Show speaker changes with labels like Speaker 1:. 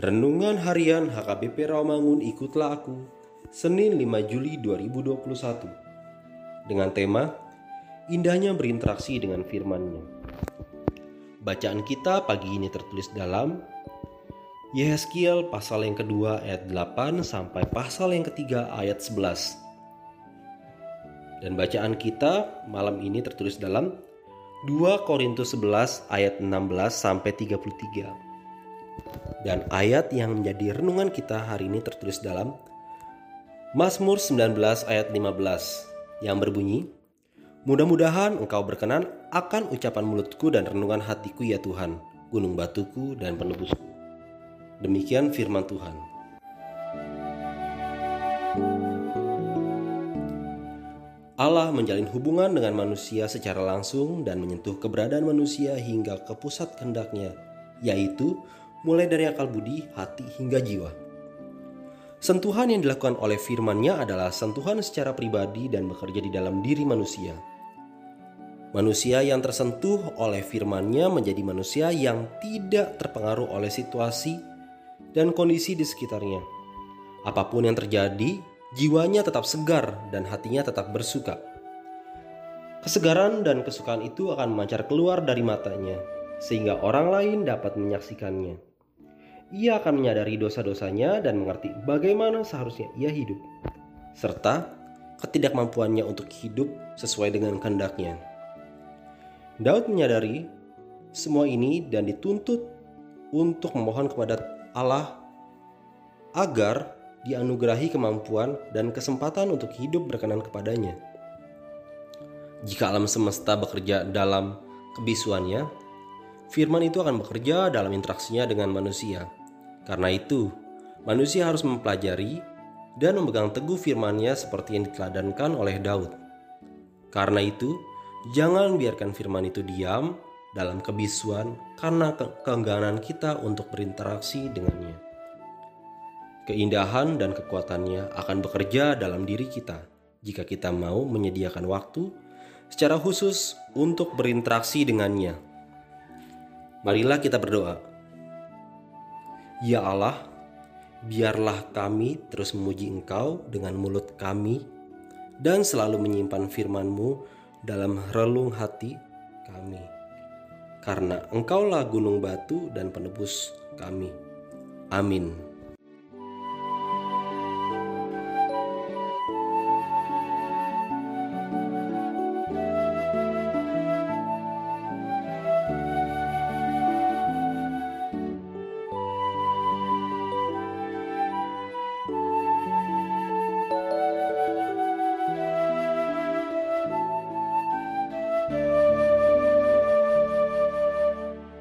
Speaker 1: Renungan Harian HKBP Rawamangun Ikutlah Aku Senin 5 Juli 2021 Dengan tema Indahnya berinteraksi dengan firman-Nya. Bacaan kita pagi ini tertulis dalam Yehezkiel pasal yang kedua ayat 8 sampai pasal yang ketiga ayat 11 dan bacaan kita malam ini tertulis dalam 2 Korintus 11 ayat 16 sampai 33 dan ayat yang menjadi renungan kita hari ini tertulis dalam Mazmur 19 ayat 15 yang berbunyi Mudah-mudahan engkau berkenan akan ucapan mulutku dan renungan hatiku ya Tuhan, gunung batuku dan penebusku. Demikian firman Tuhan. Allah menjalin hubungan dengan manusia secara langsung dan menyentuh keberadaan manusia hingga ke pusat kehendaknya, yaitu mulai dari akal budi, hati, hingga jiwa. Sentuhan yang dilakukan oleh firman-Nya adalah sentuhan secara pribadi dan bekerja di dalam diri manusia. Manusia yang tersentuh oleh firman-Nya menjadi manusia yang tidak terpengaruh oleh situasi dan kondisi di sekitarnya. Apa pun yang terjadi, jiwanya tetap segar dan hatinya tetap bersuka. Kesegaran dan kesukaan itu akan memancar keluar dari matanya, sehingga orang lain dapat menyaksikannya. Ia akan menyadari dosa-dosanya dan mengerti bagaimana seharusnya ia hidup, serta ketidakmampuannya untuk hidup sesuai dengan kehendaknya. Daud menyadari semua ini dan dituntut untuk memohon kepada Allah agar dianugerahi kemampuan dan kesempatan untuk hidup berkenan kepadanya. Jika alam semesta bekerja dalam kebisuannya, firman itu akan bekerja dalam interaksinya dengan manusia. Karena itu, manusia harus mempelajari dan memegang teguh firman-Nya seperti yang diteladankan oleh Daud. Karena itu, jangan biarkan firman itu diam dalam kebisuan karena ke keengganan kita untuk berinteraksi dengannya. Keindahan dan kekuatannya akan bekerja dalam diri kita jika kita mau menyediakan waktu secara khusus untuk berinteraksi dengannya. Marilah kita berdoa. Ya Allah, biarlah kami terus memuji Engkau dengan mulut kami dan selalu menyimpan firman-Mu dalam relung hati kami. Karena Engkaulah gunung batu dan penebus kami. Amin.